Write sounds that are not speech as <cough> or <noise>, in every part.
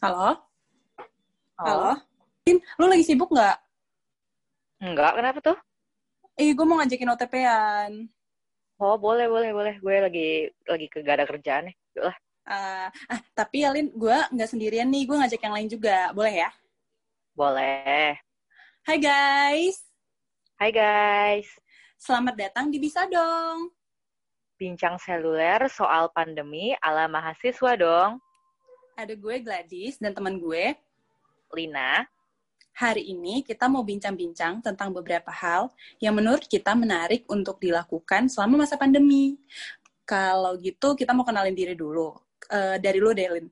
Halo? Halo? Lin, lu lagi sibuk nggak? Enggak, kenapa tuh? Eh, gue mau ngajakin OTP-an. Oh, boleh, boleh, boleh. Gue lagi lagi ke gak ada kerjaan nih. Yuk lah. Ah, ah, tapi ya, Lin, gue nggak sendirian nih. Gue ngajak yang lain juga. Boleh ya? Boleh. Hai guys! Hai guys. Selamat datang di Bisa Dong. Bincang seluler soal pandemi ala mahasiswa dong. Ada gue Gladys dan teman gue. Lina. Hari ini kita mau bincang-bincang tentang beberapa hal yang menurut kita menarik untuk dilakukan selama masa pandemi. Kalau gitu, kita mau kenalin diri dulu. Eh, dari lu, Delin.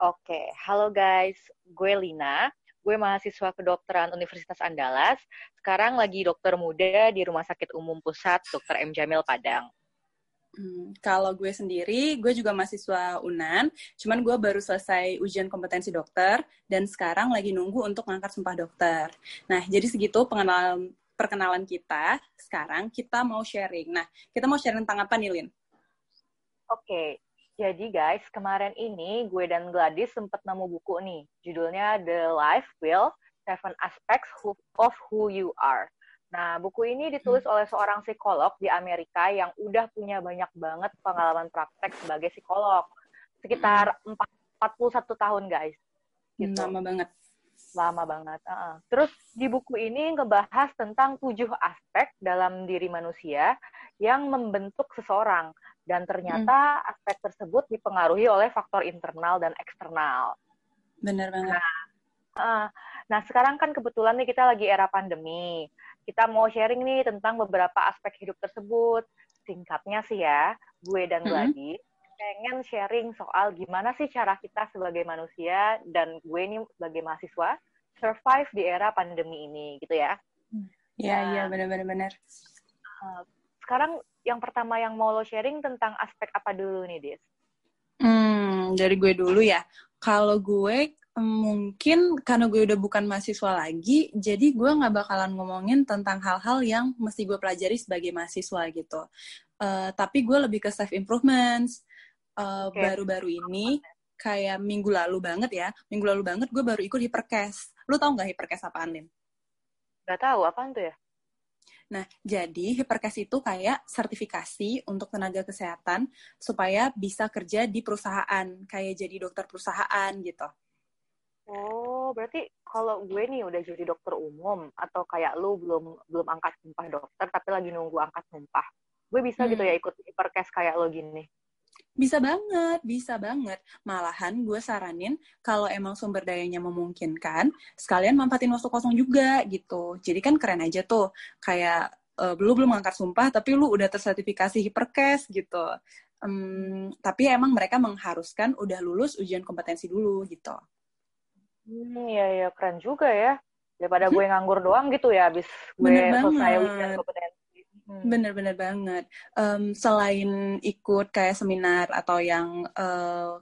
Oke, halo guys. Gue Lina. Gue mahasiswa kedokteran Universitas Andalas. Sekarang lagi dokter muda di Rumah Sakit Umum Pusat Dr. M. Jamil Padang. Hmm, kalau gue sendiri, gue juga mahasiswa UNAN, cuman gue baru selesai ujian kompetensi dokter, dan sekarang lagi nunggu untuk ngangkat sumpah dokter. Nah, jadi segitu pengenalan perkenalan kita. Sekarang kita mau sharing. Nah, kita mau sharing tentang apa nih, Lin? Oke, jadi guys, kemarin ini gue dan Gladys sempat nemu buku nih. Judulnya The Life Will, Seven Aspects of Who You Are. Nah, buku ini ditulis oleh seorang psikolog di Amerika yang udah punya banyak banget pengalaman praktek sebagai psikolog. Sekitar 4, 41 tahun, guys. Gitu. Lama banget. Lama banget. uh-uh. Terus di buku ini ngebahas tentang tujuh aspek dalam diri manusia yang membentuk seseorang. Dan ternyata aspek tersebut dipengaruhi oleh faktor internal dan eksternal. Bener banget. Uh, nah, sekarang kan kebetulan nih kita lagi era pandemi. Kita mau sharing nih tentang beberapa aspek hidup tersebut. Singkatnya sih ya, gue dan Mhm. Gladys pengen sharing soal gimana sih cara kita sebagai manusia dan gue nih sebagai mahasiswa survive di era pandemi ini gitu ya. Iya, iya, bener-bener. bener. Uh, sekarang yang pertama yang mau lo sharing tentang aspek apa dulu nih, Dis? Hmm, dari gue dulu ya. Kalau gue mungkin karena gue udah bukan mahasiswa lagi, jadi gue nggak bakalan ngomongin tentang hal-hal yang mesti gue pelajari sebagai mahasiswa gitu. Eh, tapi gue lebih ke self improvements. Eh. Baru-baru ini kayak minggu lalu banget ya, minggu lalu banget gue baru ikut hipercast. Lu tau nggak hipercast apaan, Lin? Gak tahu apaan tuh ya? Nah, jadi hipercast itu kayak sertifikasi untuk tenaga kesehatan supaya bisa kerja di perusahaan, kayak jadi dokter perusahaan gitu. Oh, berarti kalau gue nih udah jadi dokter umum atau kayak lu belum belum angkat sumpah dokter tapi lagi nunggu angkat sumpah, gue bisa gitu Hmm. ya ikut hipercast kayak lo gini. Bisa banget, bisa banget. Malahan gue saranin kalau emang sumber dayanya memungkinkan, sekalian manfaatin waktu kosong juga gitu. Jadi kan keren aja tuh, kayak eh, lu belum angkat sumpah tapi lu udah tersertifikasi hipercast gitu. Em, tapi emang mereka mengharuskan udah lulus ujian kompetensi dulu gitu. Hmm, iya iya keren juga ya. Daripada gue nganggur doang gitu ya abis gue Bener selesai ujian kompetensi. Hmm. Bener-bener banget. Em, selain ikut kayak seminar atau yang eh,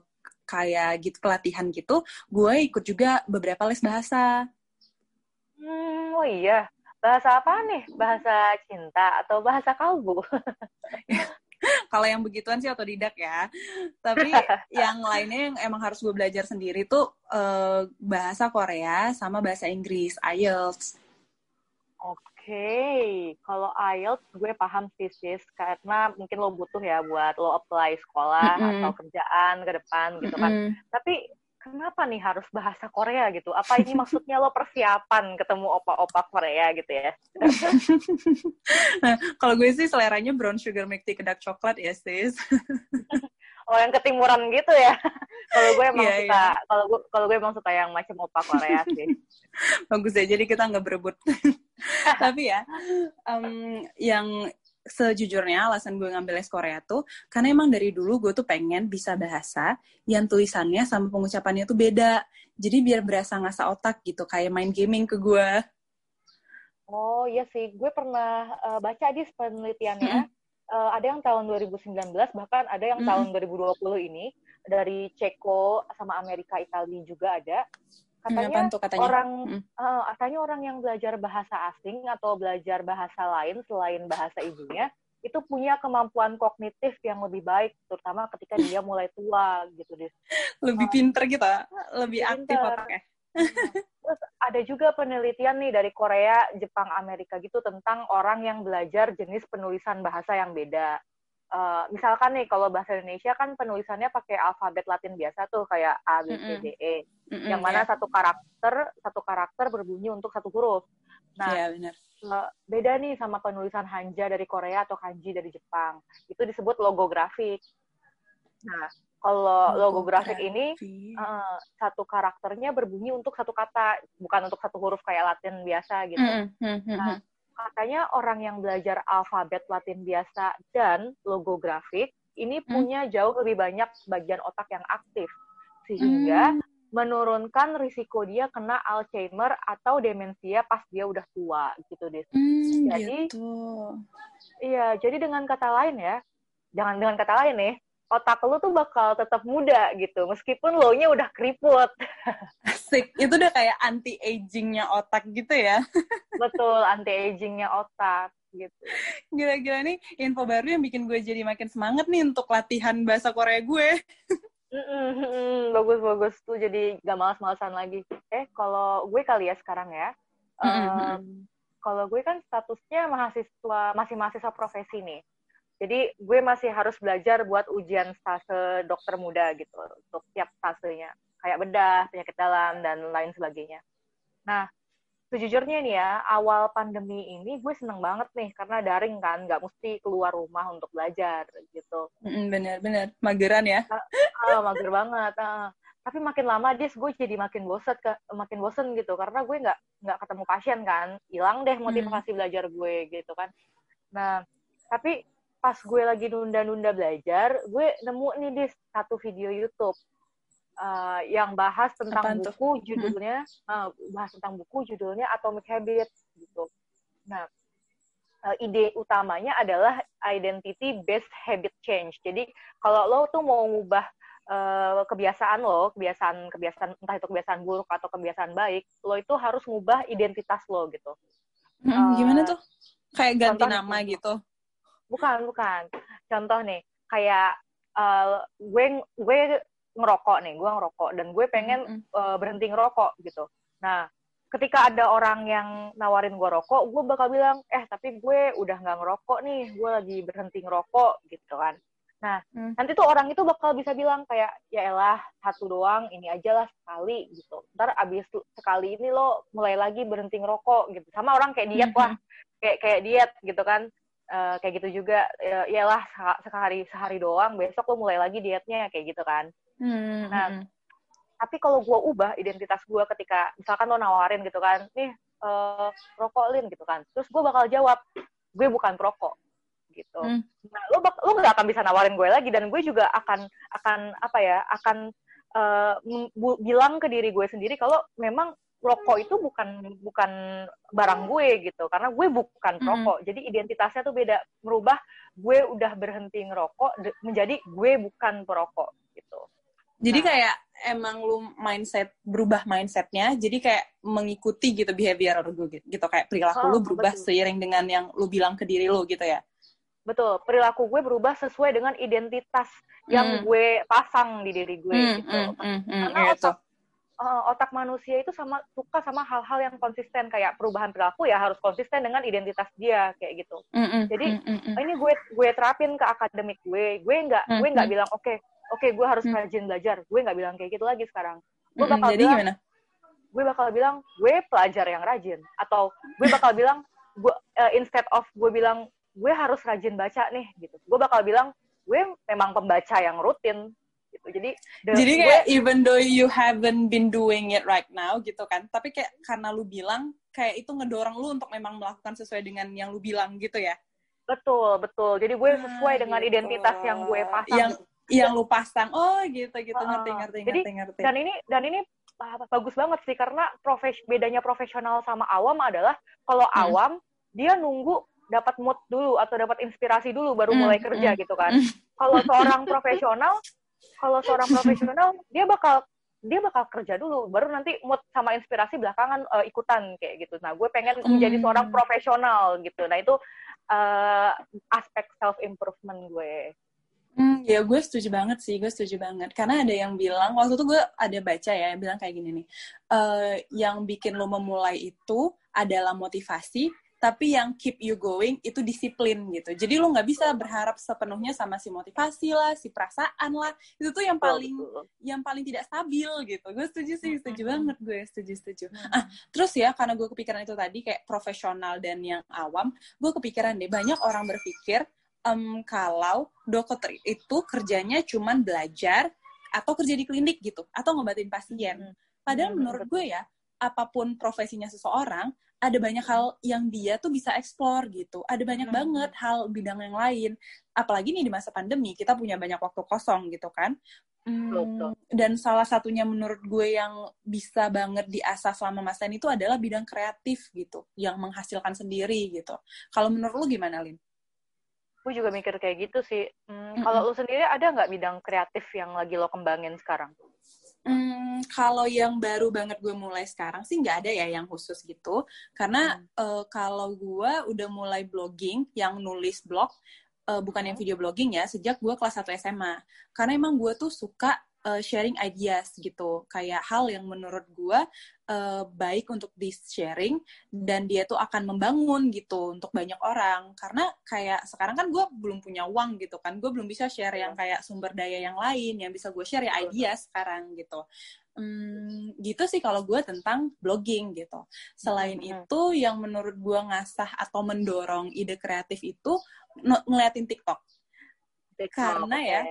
kayak gitu pelatihan gitu, gue ikut juga beberapa les bahasa. Hmm, oh iya. Bahasa apa nih? Bahasa cinta atau bahasa kalbu? <laughs> Kalau yang begituan sih otodidak ya. <laughs> Tapi yang lainnya yang emang harus gue belajar sendiri tuh eh, bahasa Korea sama bahasa Inggris, IELTS. Oke, kalau IELTS gue paham sih sis, karena mungkin lo butuh ya buat lo apply sekolah Mm-mm. atau kerjaan ke depan gitu kan. Mm-mm. Tapi kenapa nih harus bahasa Korea gitu? Apa ini maksudnya lo persiapan ketemu opa-opa Korea gitu ya? <laughs> Nah, kalau gue sih seleranya brown sugar milk tea kedak coklat ya sis. <laughs> Oh yang ketimuran gitu ya? kalau gue emang Iya, suka, kalau gue kalau gue emang suka yang macam opa Korea sih. <laughs> Bagus ya, jadi kita nggak berebut. Tapi ya, em, yang sejujurnya alasan gue ngambil les Korea tuh, karena emang dari dulu gue tuh pengen bisa bahasa yang tulisannya sama pengucapannya tuh beda. Jadi biar berasa ngasah otak gitu, kayak main gaming ke gue. Oh iya sih, gue pernah eh, baca di penelitiannya, eh, ada yang tahun 2019, bahkan ada yang Mm-mm. tahun 2020 ini, dari Ceko sama Amerika, Italia juga ada. Katanya tuh katanya? orang, eh, katanya orang yang belajar bahasa asing atau belajar bahasa lain selain bahasa ibunya, itu punya kemampuan kognitif yang lebih baik, terutama ketika dia <laughs> mulai tua gitu deh. Lebih pinter gitu, lebih aktif otaknya. Terus ada juga penelitian nih dari Korea, Jepang, Amerika gitu tentang orang yang belajar jenis penulisan bahasa yang beda. Uh, misalkan nih kalau bahasa Indonesia kan penulisannya pakai alfabet Latin biasa tuh kayak A B C D E, mm -mm, yang mana yeah. satu karakter satu karakter berbunyi untuk satu huruf. Nah, yeah, benar. Uh, beda nih sama penulisan hanja dari Korea atau kanji dari Jepang. Itu disebut logografik. Nah, kalau logo grafik ini uh, satu karakternya berbunyi untuk satu kata, bukan untuk satu huruf kayak Latin biasa gitu. Mm -hmm. Nah, katanya orang yang belajar alfabet Latin biasa dan logo grafik ini mm. punya jauh lebih banyak bagian otak yang aktif sehingga mm. menurunkan risiko dia kena Alzheimer atau demensia pas dia udah tua gitu deh. Mm, jadi gitu. Iya, jadi dengan kata lain ya, jangan dengan kata lain nih, otak lu tuh bakal tetap muda gitu meskipun lo nya udah keriput. <laughs> Asik. Itu udah kayak anti agingnya otak gitu ya? <laughs> Betul anti agingnya otak gitu. Gila-gila nih info baru yang bikin gue jadi makin semangat nih untuk latihan bahasa Korea gue. <laughs> Bagus-bagus tuh jadi gak malas-malasan lagi. Eh kalau gue kali ya sekarang ya um, kalau gue kan statusnya mahasiswa masih mahasiswa profesi nih jadi gue masih harus belajar buat ujian stase dokter muda gitu untuk tiap stasenya. Kayak bedah, penyakit dalam, dan lain sebagainya. Nah, sejujurnya nih ya, awal pandemi ini gue seneng banget nih, karena daring kan, nggak mesti keluar rumah untuk belajar gitu. Bener-bener, mageran ya? Ah, mager banget. Ah. Tapi makin lama dia gue jadi makin bosen, ke, makin bosen gitu, karena gue nggak nggak ketemu pasien kan, hilang deh motivasi hmm. belajar gue gitu kan. Nah, tapi pas gue lagi nunda-nunda belajar, gue nemu nih di satu video YouTube uh, yang bahas tentang Apaan buku tuh? judulnya, uh, bahas tentang buku judulnya Atomic Habits gitu. Nah, uh, ide utamanya adalah identity based habit change. Jadi kalau lo tuh mau ngubah uh, kebiasaan lo, kebiasaan kebiasaan entah itu kebiasaan buruk atau kebiasaan baik, lo itu harus ngubah identitas lo gitu. Hmm, uh, gimana tuh? Kayak ganti nama gitu bukan bukan contoh nih kayak uh, gue gue ngerokok nih gue ngerokok dan gue pengen mm -hmm. uh, berhenti ngerokok gitu nah ketika ada orang yang nawarin gue rokok gue bakal bilang eh tapi gue udah nggak ngerokok nih gue lagi berhenti ngerokok gitu kan nah hmm. nanti tuh orang itu bakal bisa bilang kayak ya elah satu doang ini aja lah sekali gitu ntar abis sekali ini lo mulai lagi berhenti ngerokok gitu sama orang kayak diet hmm. lah kayak kayak diet gitu kan uh, kayak gitu juga ya, iyalah sehari sehari doang besok lo mulai lagi dietnya kayak gitu kan hmm, nah hmm. tapi kalau gue ubah identitas gue ketika misalkan lo nawarin gitu kan nih uh, rokok lin gitu kan terus gue bakal jawab gue bukan perokok gitu hmm. nah lo bak lo gak akan bisa nawarin gue lagi dan gue juga akan akan apa ya akan uh, bilang ke diri gue sendiri kalau memang rokok itu bukan bukan barang gue gitu. Karena gue bukan perokok mm. jadi identitasnya tuh beda. Merubah gue udah berhenti ngerokok menjadi gue bukan perokok gitu. Jadi nah, kayak emang lu mindset berubah mindsetnya jadi kayak mengikuti gitu behavior lu gitu, gitu. Kayak perilaku oh, lu berubah betul. seiring dengan yang lu bilang ke diri lu gitu ya? Betul. Perilaku gue berubah sesuai dengan identitas yang mm. gue pasang di diri gue mm, gitu. mm, mm, mm, karena iya otak uh, otak manusia itu sama suka sama hal-hal yang konsisten kayak perubahan perilaku ya harus konsisten dengan identitas dia kayak gitu. Mm -mm, Jadi mm -mm. ini gue gue terapin ke akademik gue. Gue nggak mm -mm. gue nggak bilang oke okay, oke okay, gue harus mm. rajin belajar. Gue nggak bilang kayak gitu lagi sekarang. Gue bakal mm -mm. Jadi bilang, gimana? Gue bakal bilang gue pelajar yang rajin atau gue bakal bilang gue uh, instead of gue bilang gue harus rajin baca nih gitu. Gue bakal bilang gue memang pembaca yang rutin gitu. Jadi Jadi kayak gue, even though you haven't been doing it right now gitu kan, tapi kayak karena lu bilang kayak itu ngedorong lu untuk memang melakukan sesuai dengan yang lu bilang gitu ya. Betul, betul. Jadi gue sesuai nah, dengan gitu. identitas yang gue pasang. Yang yang lu pasang. Oh, gitu gitu uh, ngerti ngerti jadi, ngerti ngerti. Dan ini dan ini bagus banget sih karena profes bedanya profesional sama awam adalah kalau hmm. awam dia nunggu dapat mood dulu atau dapat inspirasi dulu baru hmm, mulai kerja hmm. gitu kan. Hmm. <laughs> Kalau seorang profesional kalau seorang profesional dia bakal dia bakal kerja dulu baru nanti mood sama inspirasi belakangan uh, ikutan kayak gitu nah gue pengen menjadi seorang profesional gitu nah itu uh, aspek self improvement gue. Hmm, ya gue setuju banget sih, gue setuju banget. Karena ada yang bilang, waktu itu gue ada baca ya, yang bilang kayak gini nih, uh, yang bikin lo memulai itu adalah motivasi, tapi yang keep you going itu disiplin gitu. Jadi lo nggak bisa berharap sepenuhnya sama si motivasi lah, si perasaan lah. Itu tuh yang paling oh, yang paling tidak stabil gitu. Gue setuju sih, setuju banget gue, setuju setuju. Ah, terus ya karena gue kepikiran itu tadi kayak profesional dan yang awam, gue kepikiran deh banyak orang berpikir um, kalau dokter itu kerjanya cuman belajar atau kerja di klinik gitu atau ngobatin pasien. Padahal menurut gue ya, apa pun profesinya seseorang, ada banyak hal yang dia tuh bisa eksplor gitu. Ada banyak hmm. banget hal bidang yang lain. Apalagi nih di masa pandemi, kita punya banyak waktu kosong gitu kan. Hmm, dan salah satunya menurut gue yang bisa banget diasah selama masa ini itu adalah bidang kreatif gitu, yang menghasilkan sendiri gitu. Kalau menurut lu gimana, Lin? gue juga mikir kayak gitu sih. Hmm, mm-hmm. Kalau lu sendiri ada nggak bidang kreatif yang lagi lo kembangin sekarang? Hmm, kalau yang baru banget gue mulai sekarang sih nggak ada ya yang khusus gitu. Karena hmm. uh, kalau gue udah mulai blogging, yang nulis blog, uh, bukan yang video blogging ya, sejak gue kelas 1 SMA. Karena emang gue tuh suka uh, sharing ideas gitu. Kayak hal yang menurut gue uh, baik untuk di sharing dan dia tuh akan membangun gitu untuk banyak orang. Karena kayak sekarang kan gue belum punya uang gitu kan. Gue belum bisa share yang kayak sumber daya yang lain yang bisa gue share ya ideas sekarang gitu. Hmm, gitu sih kalau gue tentang blogging gitu. Selain hmm. itu, yang menurut gue ngasah atau mendorong ide kreatif itu ngeliatin TikTok karena ya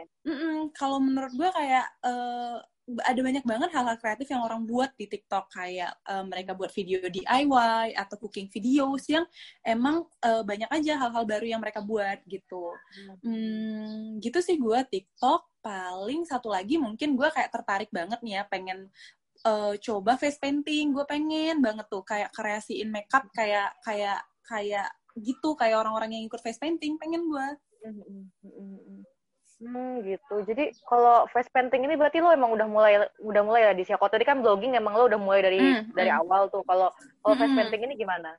kalau menurut gue kayak uh, ada banyak banget hal-hal kreatif yang orang buat di TikTok kayak uh, mereka buat video DIY atau cooking videos yang emang uh, banyak aja hal-hal baru yang mereka buat gitu. Hmm, gitu sih gue TikTok paling satu lagi mungkin gue kayak tertarik banget nih ya pengen uh, coba face painting. Gue pengen banget tuh kayak kreasiin makeup kayak kayak kayak gitu kayak orang-orang yang ikut face painting pengen gue. Hmm, gitu. Jadi kalau face painting ini berarti lo emang udah mulai udah mulai ya di Siako. Tadi kan blogging emang lo udah mulai dari hmm, dari hmm. awal tuh. Kalau kalau face painting ini gimana?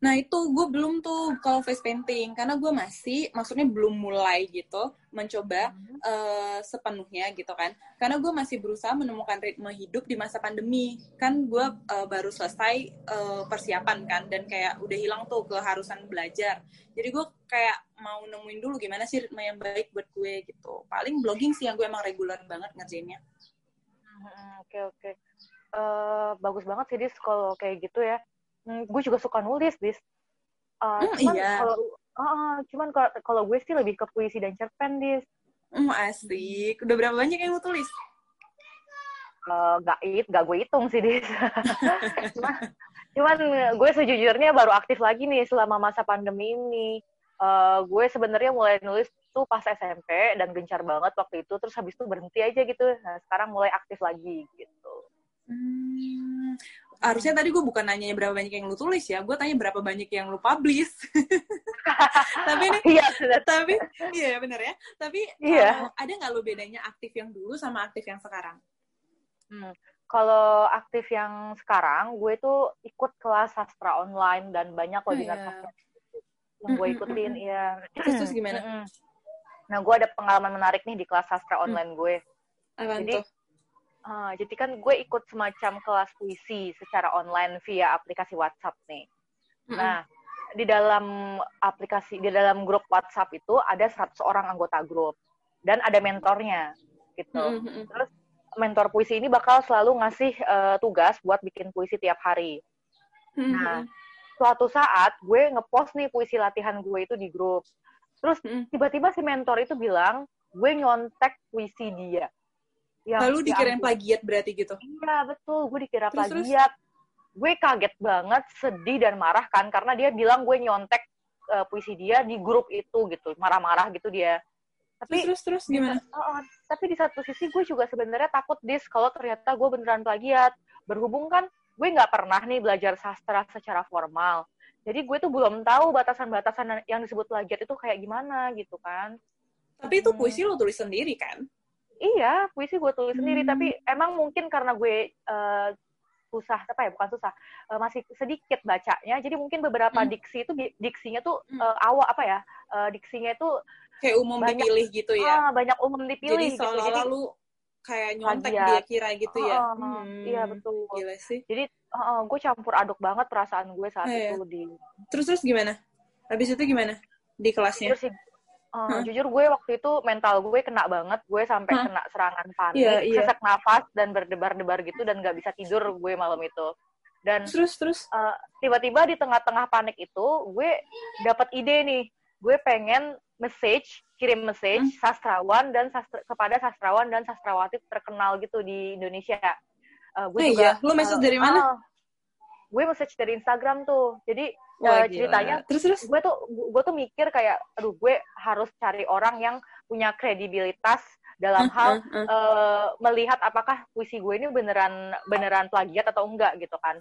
Nah itu gue belum tuh kalau face painting karena gue masih maksudnya belum mulai gitu mencoba hmm. uh, sepenuhnya gitu kan. Karena gue masih berusaha menemukan ritme hidup di masa pandemi. Kan gue uh, baru selesai uh, persiapan kan dan kayak udah hilang tuh keharusan belajar. Jadi gue kayak mau nemuin dulu gimana sih ritme yang baik buat gue gitu. Paling blogging sih yang gue emang reguler banget ngerjainnya. Oke hmm, oke okay, okay. uh, bagus banget sih dis kalau kayak gitu ya hmm, gue juga suka nulis dis uh, hmm, cuman iya. kalau uh, cuman kalau gue sih lebih ke puisi dan cerpen dis hmm, asik udah berapa banyak yang lo tulis Uh, gak it, gak gue hitung sih dis. <laughs> cuman, cuman gue sejujurnya baru aktif lagi nih selama masa pandemi ini. Uh, gue sebenarnya mulai nulis tuh pas SMP dan gencar banget waktu itu, terus habis itu berhenti aja gitu. Nah sekarang mulai aktif lagi gitu. Hmm, harusnya tadi gue bukan nanya berapa banyak yang lu tulis ya, gue tanya berapa banyak yang lu publish. <laughs> tapi ini, iya, tapi iya benar ya. Tapi iya. Uh, ada nggak lu bedanya aktif yang dulu sama aktif yang sekarang? Hmm. Kalau aktif yang sekarang, gue tuh ikut kelas sastra online dan banyak webinar oh, yeah. sastra yang gue ikutin, ya. Terus, terus gimana? Nah, gue ada pengalaman menarik nih di kelas sastra mm. online gue. Apa jadi, Uh, jadi kan gue ikut semacam kelas puisi secara online via aplikasi WhatsApp nih. Mm-hmm. Nah, di dalam aplikasi di dalam grup WhatsApp itu ada 100 orang anggota grup dan ada mentornya gitu. Mm-hmm. Terus mentor puisi ini bakal selalu ngasih uh, tugas buat bikin puisi tiap hari. Mm-hmm. Nah, suatu saat gue ngepost nih puisi latihan gue itu di grup. Terus tiba-tiba si mentor itu bilang, gue nyontek puisi dia. Ya, Lalu dikira yang plagiat berarti gitu? Iya, betul. Gue dikira terus, plagiat. Terus? Gue kaget banget, sedih dan marah kan, karena dia bilang gue nyontek uh, puisi dia di grup itu gitu. Marah-marah gitu dia. Tapi terus terus, terus gimana? Uh, tapi di satu sisi gue juga sebenarnya takut dis kalau ternyata gue beneran plagiat. Berhubung kan gue nggak pernah nih belajar sastra secara formal. Jadi gue tuh belum tahu batasan-batasan yang disebut plagiat itu kayak gimana gitu kan. Tapi itu puisi hmm. lo tulis sendiri kan? Iya, puisi gue tulis hmm. sendiri. Tapi emang mungkin karena gue uh, susah apa ya bukan susah uh, masih sedikit bacanya jadi mungkin beberapa hmm. diksi itu diksinya tuh hmm. uh, awal apa ya uh, diksinya itu kayak umum banyak, dipilih gitu ya uh, banyak umum dipilih jadi seolah gitu. jadi, kayak nyontek dia kira gitu ya uh, hmm, iya betul gila sih jadi uh, gue campur aduk banget perasaan gue saat eh, itu di terus terus gimana habis itu gimana di kelasnya terus, Uh, huh? Jujur gue waktu itu mental gue kena banget, gue sampai huh? kena serangan panik, yeah, yeah. sesak nafas dan berdebar-debar gitu dan gak bisa tidur gue malam itu. Dan terus terus uh, tiba-tiba di tengah-tengah panik itu gue dapat ide nih, gue pengen message, kirim message hmm? sastrawan dan sastra, kepada sastrawan dan sastrawati terkenal gitu di Indonesia. Uh, gue oh, juga, iya, lu message uh, dari mana? Uh, gue message dari Instagram tuh. Jadi uh, ceritanya terus terus? gue tuh gue tuh mikir kayak aduh gue harus cari orang yang punya kredibilitas dalam uh, hal uh, uh. Uh, melihat apakah puisi gue ini beneran beneran plagiat atau enggak gitu kan.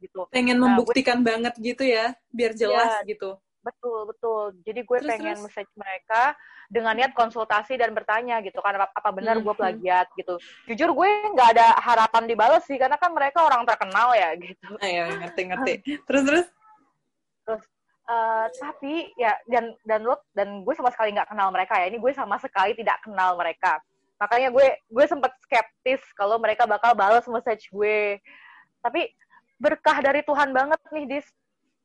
Gitu. Pengen nah, membuktikan gue, banget gitu ya biar jelas ya, gitu. Betul betul. Jadi gue terus, pengen terus. message mereka dengan niat konsultasi dan bertanya gitu kan apa, apa benar hmm. gue plagiat? gitu. Jujur gue nggak ada harapan dibalas sih karena kan mereka orang terkenal ya gitu. Ayo ngerti ngerti. <laughs> Terus terus terus uh, tapi ya dan dan lo dan gue sama sekali nggak kenal mereka ya. Ini gue sama sekali tidak kenal mereka. Makanya gue gue sempat skeptis kalau mereka bakal balas message gue. Tapi berkah dari Tuhan banget nih dis.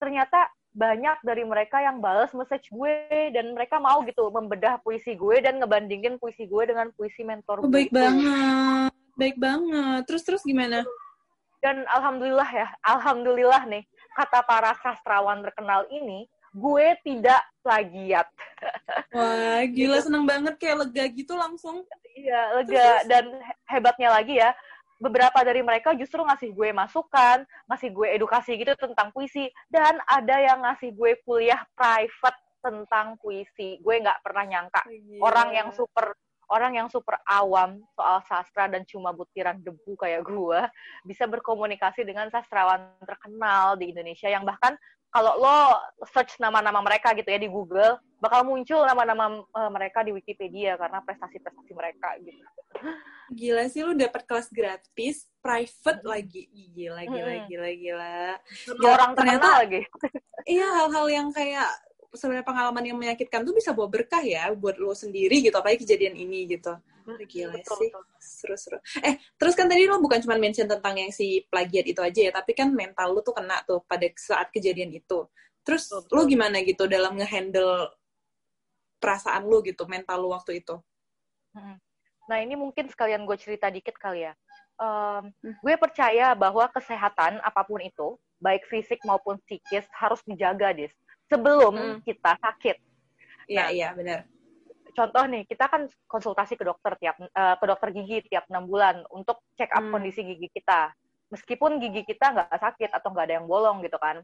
Ternyata banyak dari mereka yang balas message gue dan mereka mau gitu membedah puisi gue dan ngebandingin puisi gue dengan puisi mentor oh, baik banget. Baik banget. Terus terus gimana? Dan alhamdulillah ya alhamdulillah nih kata para sastrawan terkenal ini, gue tidak plagiat. <laughs> Wah, gila gitu. seneng banget kayak lega gitu langsung. Iya, lega Terus. dan hebatnya lagi ya, beberapa dari mereka justru ngasih gue masukan, ngasih gue edukasi gitu tentang puisi, dan ada yang ngasih gue kuliah private tentang puisi. Gue nggak pernah nyangka oh, orang yang super orang yang super awam soal sastra dan cuma butiran debu kayak gue bisa berkomunikasi dengan sastrawan terkenal di Indonesia yang bahkan kalau lo search nama-nama mereka gitu ya di Google bakal muncul nama-nama uh, mereka di Wikipedia karena prestasi-prestasi mereka gitu. Gila sih lu dapat kelas gratis private lagi. Gila gila hmm. gila gila. gila. Orang ternyata lagi. Iya hal-hal yang kayak sebenarnya pengalaman yang menyakitkan tuh bisa bawa berkah ya buat lo sendiri gitu apalagi kejadian ini gitu. Gila betul, sih seru-seru. Eh terus kan tadi lo bukan cuma mention tentang yang si plagiat itu aja ya tapi kan mental lo tuh kena tuh pada saat kejadian itu. Terus betul, lo gimana gitu dalam ngehandle perasaan lo gitu mental lo waktu itu? Nah ini mungkin sekalian gue cerita dikit kali ya. Um, gue percaya bahwa kesehatan apa pun itu baik fisik maupun psikis harus dijaga dis sebelum hmm. kita sakit. Iya, nah, iya, benar. Contoh nih, kita kan konsultasi ke dokter tiap uh, ke dokter gigi tiap enam bulan untuk check up hmm. kondisi gigi kita. Meskipun gigi kita nggak sakit atau nggak ada yang bolong gitu kan.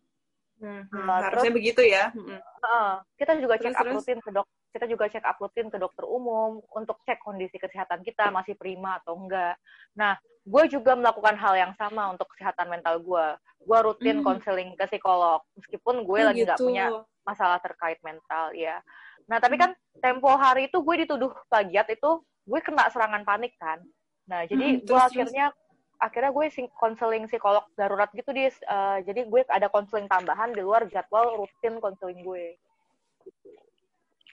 Hmm, hmm, uh, harusnya terus, begitu ya. Uh, kita juga check up rutin ke dok kita juga check up rutin ke dokter umum untuk cek kondisi kesehatan kita masih prima atau enggak. Nah, gue juga melakukan hal yang sama untuk kesehatan mental gue. Gue rutin konseling hmm. ke psikolog, meskipun gue oh, lagi nggak gitu. punya masalah terkait mental, ya. Nah, tapi kan tempo hari itu gue dituduh plagiat itu, gue kena serangan panik kan. Nah, jadi hmm, gue akhirnya akhirnya gue konseling psikolog darurat gitu di uh, jadi gue ada konseling tambahan di luar jadwal rutin konseling gue.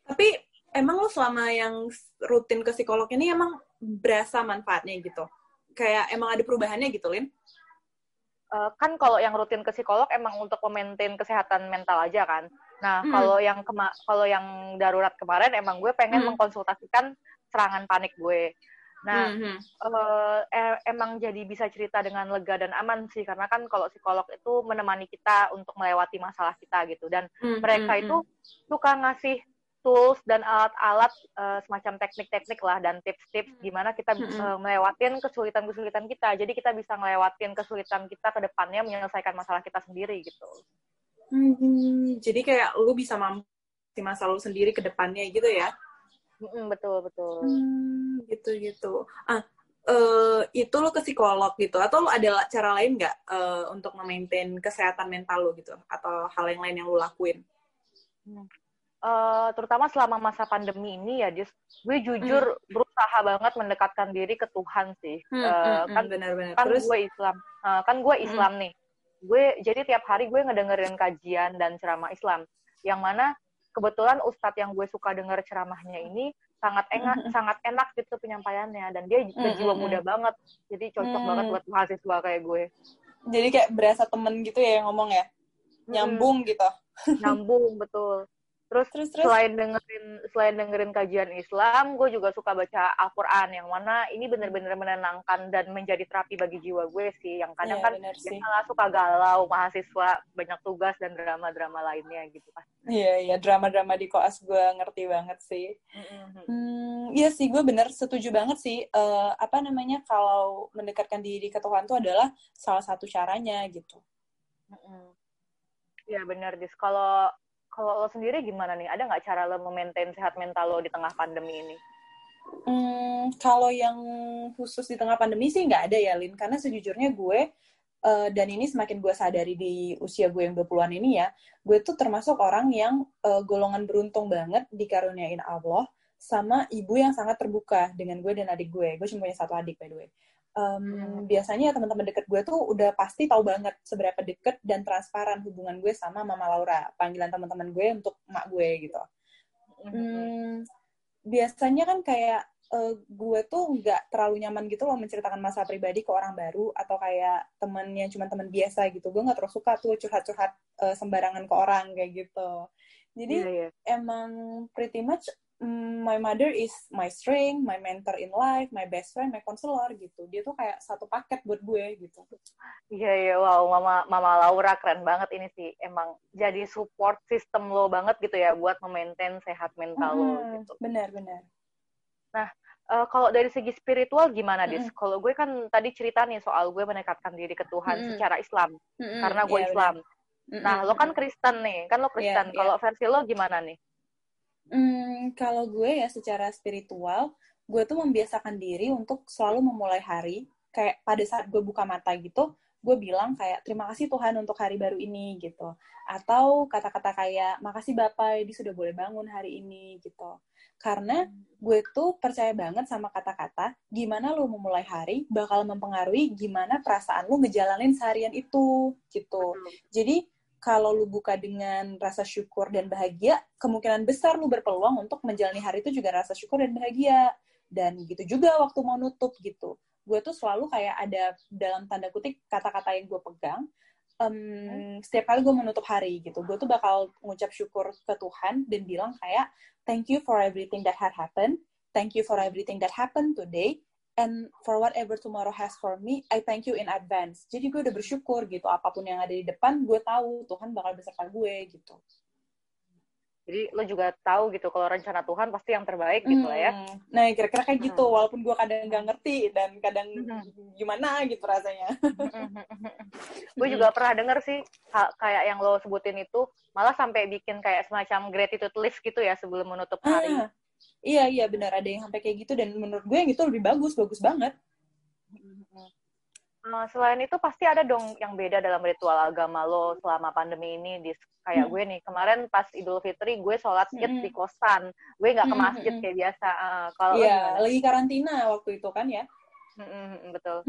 Tapi emang lo selama yang rutin ke psikolog ini emang berasa manfaatnya gitu? Kayak emang ada perubahannya gitu, Lin? Uh, kan kalau yang rutin ke psikolog emang untuk memaintain kesehatan mental aja kan. Nah, hmm. kalau yang kalau yang darurat kemarin emang gue pengen hmm. mengkonsultasikan serangan panik gue. Nah, mm -hmm. uh, emang jadi bisa cerita dengan lega dan aman sih, karena kan kalau psikolog itu menemani kita untuk melewati masalah kita gitu, dan mm -hmm. mereka itu suka ngasih tools dan alat-alat uh, semacam teknik-teknik lah dan tips-tips gimana kita -hmm. uh, melewatin kesulitan-kesulitan kita. Jadi kita bisa ngelewatin kesulitan kita ke depannya menyelesaikan masalah kita sendiri gitu. Hmm, jadi kayak lu bisa mampu masalah lu sendiri ke depannya gitu ya? Mm, betul betul. Hmm, gitu gitu. Ah, uh, itu lo ke psikolog gitu atau lo ada cara lain nggak uh, untuk memaintain kesehatan mental lo gitu atau hal yang lain yang lo lakuin? Hmm uh, terutama selama masa pandemi ini ya, Dis, gue jujur hmm. berusaha banget mendekatkan diri ke Tuhan sih. Hmm, uh, hmm, kan benar-benar. Kan Terus, gue Islam, uh, kan gue Islam hmm. nih. Gue jadi tiap hari gue ngedengerin kajian dan ceramah Islam, yang mana kebetulan ustadz yang gue suka denger ceramahnya ini sangat enak, hmm. sangat enak gitu penyampaiannya dan dia berjiwa hmm. muda banget, jadi cocok hmm. banget buat mahasiswa kayak gue. Jadi kayak berasa temen gitu ya yang ngomong ya, nyambung hmm. gitu. Nyambung betul Terus, terus, terus selain dengerin selain dengerin kajian Islam, gue juga suka baca Al-Qur'an yang mana ini bener-bener menenangkan dan menjadi terapi bagi jiwa gue sih. Yang kadang yeah, kan biasa suka galau mahasiswa, banyak tugas dan drama-drama lainnya gitu kan. Iya, yeah, iya yeah, drama-drama di koas gue ngerti banget sih. Mm-hmm. Hmm, iya sih, gue bener setuju banget sih. Uh, apa namanya kalau mendekatkan diri ke Tuhan itu adalah salah satu caranya gitu. Iya mm-hmm. benar, Dis. Kalau kalau lo sendiri gimana nih? Ada nggak cara lo memaintain sehat mental lo di tengah pandemi ini? Hmm, kalau yang khusus di tengah pandemi sih nggak ada ya, Lin. Karena sejujurnya gue, uh, dan ini semakin gue sadari di usia gue yang 20-an ini ya, gue tuh termasuk orang yang uh, golongan beruntung banget dikaruniain Allah sama ibu yang sangat terbuka dengan gue dan adik gue. Gue cuma punya satu adik, by the way um, biasanya teman-teman deket gue tuh udah pasti tahu banget seberapa deket dan transparan hubungan gue sama Mama Laura, panggilan teman-teman gue untuk emak gue gitu. Hmm, biasanya kan kayak uh, gue tuh nggak terlalu nyaman gitu loh menceritakan masa pribadi ke orang baru atau kayak temennya cuma teman biasa gitu. Gue nggak terus suka tuh curhat-curhat uh, sembarangan ke orang kayak gitu. Jadi yeah, yeah. emang pretty much my mother is my strength, my mentor in life, my best friend, my counselor gitu. Dia tuh kayak satu paket buat gue gitu. Iya iya wow mama mama Laura keren banget ini sih. Emang jadi support system lo banget gitu ya buat memaintain sehat mental hmm, lo gitu. Benar benar. Nah uh, kalau dari segi spiritual gimana dis? Mm. Kalau gue kan tadi cerita nih soal gue mendekatkan diri ke Tuhan mm. secara Islam mm. karena gue yeah, Islam. Bener. Nah lo kan Kristen nih, kan lo Kristen. Yeah, kalau yeah. versi lo gimana nih? Hmm, kalau gue ya secara spiritual, gue tuh membiasakan diri untuk selalu memulai hari. Kayak pada saat gue buka mata gitu, gue bilang kayak terima kasih Tuhan untuk hari baru ini gitu. Atau kata-kata kayak makasih Bapak, ini sudah boleh bangun hari ini gitu. Karena gue tuh percaya banget sama kata-kata gimana lo memulai hari bakal mempengaruhi gimana perasaan lo ngejalanin seharian itu gitu. Jadi kalau lu buka dengan rasa syukur dan bahagia, kemungkinan besar lu berpeluang untuk menjalani hari itu juga rasa syukur dan bahagia. Dan gitu juga waktu mau nutup gitu. Gue tuh selalu kayak ada dalam tanda kutip kata-kata yang gue pegang. Um, setiap kali gue menutup hari gitu, gue tuh bakal ngucap syukur ke Tuhan dan bilang kayak thank you for everything that had happened, thank you for everything that happened today, and for whatever tomorrow has for me, I thank you in advance. Jadi gue udah bersyukur gitu, apa pun yang ada di depan, gue tahu Tuhan bakal beserta gue gitu. Jadi lo juga tahu gitu kalau rencana Tuhan pasti yang terbaik gitu lah ya. Hmm. Nah kira-kira kayak gitu, hmm. walaupun gue kadang nggak ngerti dan kadang hmm. gimana gitu rasanya. gue juga pernah denger sih kayak yang lo sebutin itu, malah sampai bikin kayak semacam gratitude list gitu ya sebelum menutup hari. Ah Iya iya benar. Ada yang sampai kayak gitu dan menurut gue yang itu lebih bagus bagus banget. Uh, selain itu pasti ada dong yang beda dalam ritual agama lo selama pandemi ini. Di kayak hmm. gue nih kemarin pas Idul Fitri gue sholat id hmm. di kosan. Gue nggak ke hmm, masjid hmm. kayak biasa. Uh, kalau iya lagi karantina waktu itu kan ya. Hmm, betul.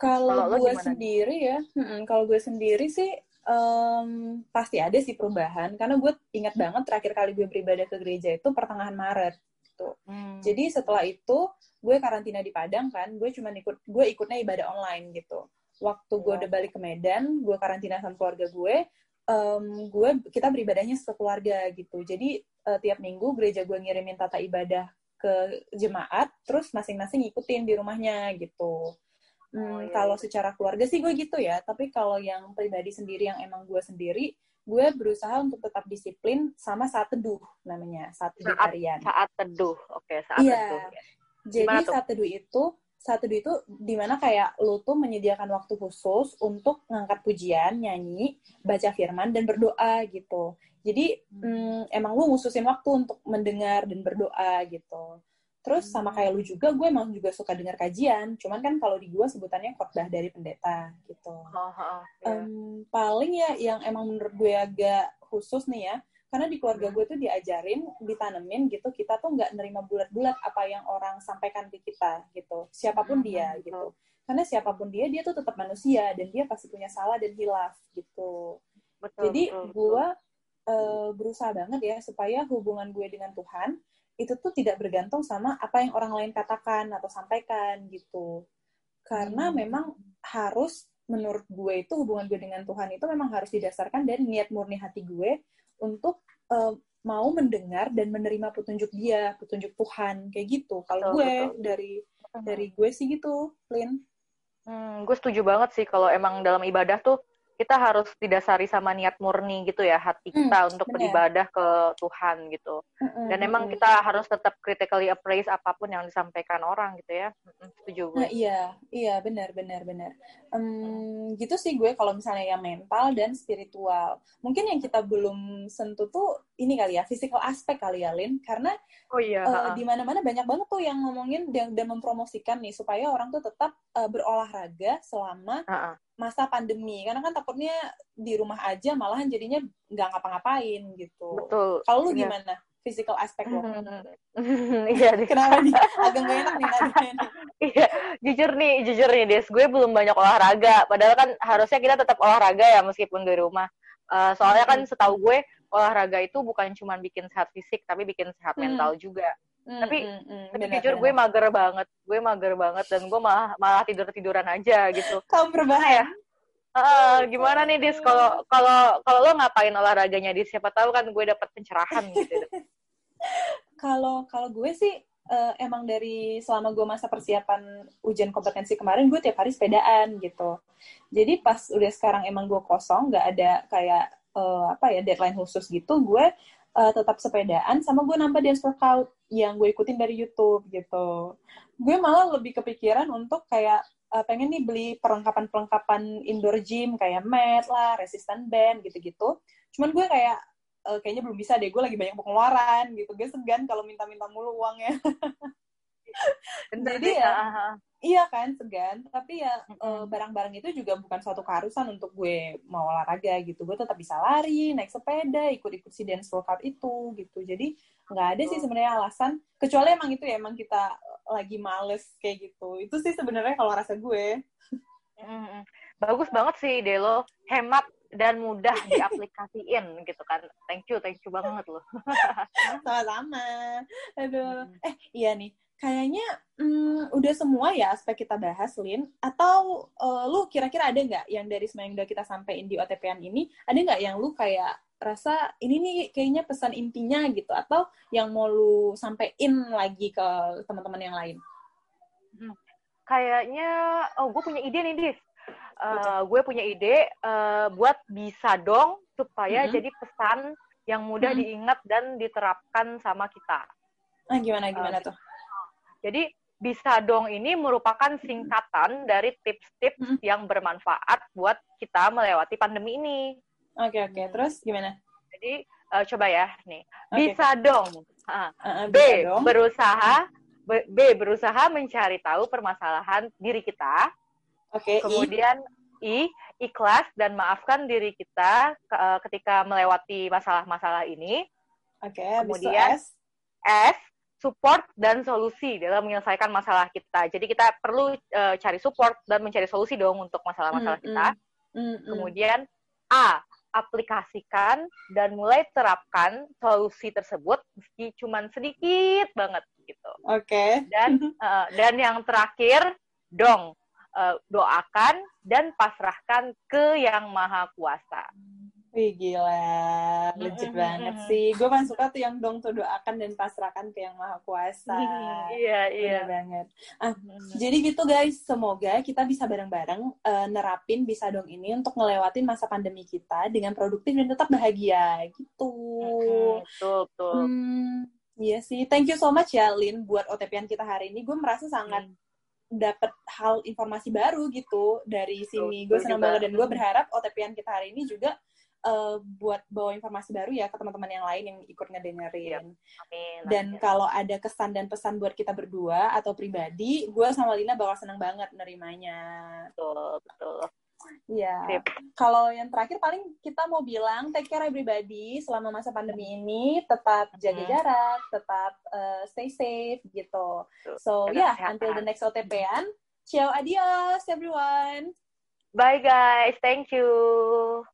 Kalau gue sendiri ya kalau gue sendiri sih um, pasti ada sih perubahan karena gue ingat banget terakhir kali gue beribadah ke gereja itu pertengahan Maret gitu. Hmm. Jadi setelah itu gue karantina di Padang kan, gue cuma ikut gue ikutnya ibadah online gitu. Waktu gue udah balik ke Medan, gue karantina sama keluarga gue, um, gue kita beribadahnya sekeluarga gitu. Jadi uh, tiap minggu gereja gue ngirimin tata ibadah ke jemaat, terus masing-masing ikutin di rumahnya gitu. Hmm, oh, iya. Kalau iya. secara keluarga sih gue gitu ya, tapi kalau yang pribadi sendiri yang emang gue sendiri, gue berusaha untuk tetap disiplin sama saat teduh namanya, saat teduh saat, harian. Saat teduh, oke saat iya. teduh. Jadi saat teduh itu, saat teduh itu di mana kayak lo tuh menyediakan waktu khusus untuk ngangkat pujian, nyanyi, baca firman dan berdoa gitu. Jadi hmm. hmm, emang lu ngususin waktu untuk mendengar dan berdoa gitu. Terus sama kayak lu juga, gue emang juga suka dengar kajian. Cuman kan kalau di gue sebutannya khotbah dari pendeta gitu. Oh, oh, yeah. um, paling ya yang emang menurut gue agak khusus nih ya karena di keluarga gue tuh diajarin ditanemin gitu kita tuh nggak nerima bulat-bulat apa yang orang sampaikan ke kita gitu. Siapa pun dia gitu. karena siapa pun dia dia tuh tetap manusia dan dia pasti punya salah dan hilaf gitu. Betul, jadi gue uh, berusaha banget ya supaya hubungan gue dengan Tuhan itu tuh tidak bergantung sama apa yang orang lain katakan atau sampaikan gitu karena hmm. memang harus menurut gue itu hubungan gue dengan Tuhan itu memang harus didasarkan dari niat murni hati gue untuk uh, mau mendengar dan menerima petunjuk dia, petunjuk Tuhan kayak gitu. Kalau gue betul. dari dari gue sih gitu, Lin. Hmm, gue setuju banget sih kalau emang dalam ibadah tuh kita harus didasari sama niat murni gitu ya hati kita hmm, untuk bener. beribadah ke Tuhan gitu. Hmm, Dan emang kita harus tetap critically appraise apa pun yang disampaikan orang gitu ya. setuju gue. Nah, iya, iya benar benar benar. Um, gitu sih gue kalau misalnya yang mental dan spiritual. Mungkin yang kita belum sentuh tuh ini kali ya, physical aspek kali ya, Lin, karena oh, iya. uh, di mana-mana banyak banget tuh yang ngomongin dan, dan mempromosikan nih supaya orang tuh tetap uh, berolahraga selama uh -uh masa pandemi karena kan takutnya di rumah aja malahan jadinya nggak ngapa-ngapain gitu. Betul. Kalau lu iya. gimana? Physical aspek lo? <laughs> iya deh. Kenapa nih? <laughs> Agak gak enak nih Iya, jujur nih, jujur nih Des, gue belum banyak olahraga. Padahal kan harusnya kita tetap olahraga ya meskipun di rumah. Uh, soalnya kan setahu gue olahraga itu bukan cuma bikin sehat fisik, tapi bikin sehat hmm. mental juga. Mm, tapi mm, mm, tapi bener, jujur bener. gue mager banget gue mager banget dan gue malah malah tidur tiduran aja gitu. Kamu berbahaya uh, gimana nih dis? Kalau kalau kalau lo ngapain olahraganya dis? Siapa tahu kan gue dapat pencerahan <laughs> gitu. Kalau kalau gue sih uh, emang dari selama gue masa persiapan ujian kompetensi kemarin gue tiap hari sepedaan gitu. Jadi pas udah sekarang emang gue kosong nggak ada kayak uh, apa ya deadline khusus gitu gue uh, tetap sepedaan sama gue nambah dance workout yang gue ikutin dari YouTube gitu. Gue malah lebih kepikiran untuk kayak uh, pengen nih beli perlengkapan-perlengkapan indoor gym kayak mat lah, resistant band gitu-gitu. Cuman gue kayak uh, kayaknya belum bisa deh, gue lagi banyak pengeluaran gitu. Gue segan kalau minta-minta mulu uangnya. <laughs> Jadi ya, iya kan segan. Tapi ya barang-barang itu juga bukan suatu keharusan untuk gue mau olahraga gitu. Gue tetap bisa lari, naik sepeda, ikut-ikut si dance workout itu gitu. Jadi nggak ada sih sebenarnya alasan. Kecuali emang itu ya emang kita lagi males kayak gitu. Itu sih sebenarnya kalau rasa gue. Bagus banget sih Delo, hemat dan mudah <laughs> diaplikasiin gitu kan. Thank you, thank you banget loh. <laughs> Sama-sama. Aduh. Eh, iya nih kayaknya hmm, udah semua ya aspek kita bahas, Lin. Atau uh, lu kira-kira ada nggak yang dari semua yang udah kita sampaikan di OTPan ini, ada nggak yang lu kayak rasa ini nih kayaknya pesan intinya gitu, atau yang mau lu sampaikan lagi ke teman-teman yang lain? Hmm. Kayaknya, oh gue punya ide nih, Dis. Uh, gue punya ide uh, buat bisa dong supaya mm -hmm. jadi pesan yang mudah mm -hmm. diingat dan diterapkan sama kita. Nah, gimana gimana uh, tuh? Jadi bisa dong ini merupakan singkatan dari tips-tips hmm. yang bermanfaat buat kita melewati pandemi ini. Oke okay, oke. Okay. Terus gimana? Jadi uh, coba ya nih. Okay. Bisa dong. Uh, uh, B dong. berusaha B, B berusaha mencari tahu permasalahan diri kita. Oke. Okay, Kemudian I. I ikhlas dan maafkan diri kita uh, ketika melewati masalah-masalah ini. Oke. Okay, Kemudian S. S support dan solusi dalam menyelesaikan masalah kita. Jadi kita perlu uh, cari support dan mencari solusi dong untuk masalah-masalah mm, kita. Mm, mm, Kemudian A, aplikasikan dan mulai terapkan solusi tersebut meski cuma sedikit banget gitu. Oke. Okay. Dan uh, <laughs> dan yang terakhir, dong uh, doakan dan pasrahkan ke Yang Maha Kuasa. Wih gila, legit banget sih. Gue kan suka tuh yang dong tuh doakan dan pasrahkan ke yang maha kuasa. <laughs> iya iya Bener banget. Ah, jadi gitu guys, semoga kita bisa bareng-bareng uh, nerapin bisa dong ini untuk ngelewatin masa pandemi kita dengan produktif dan tetap bahagia gitu. Betul betul. Hmm, iya sih, thank you so much ya Lin buat OTP-an kita hari ini. Gue merasa sangat hmm dapat hal informasi baru gitu dari sini. Gue senang banget dan gue berharap OTP-an kita hari ini juga uh, buat bawa informasi baru ya ke teman-teman yang lain yang ikut ngedengerin. Amin. Dan kalau ada kesan dan pesan buat kita berdua atau pribadi, gue sama Lina bakal seneng banget nerimanya. Betul, betul. Iya. Kalau yang terakhir paling kita mau bilang take care everybody selama masa pandemi ini tetap jaga hmm. jarak, tetap uh, stay safe gitu. So ya, yeah, until the next OTP-an. Ciao, adios everyone. Bye guys, thank you.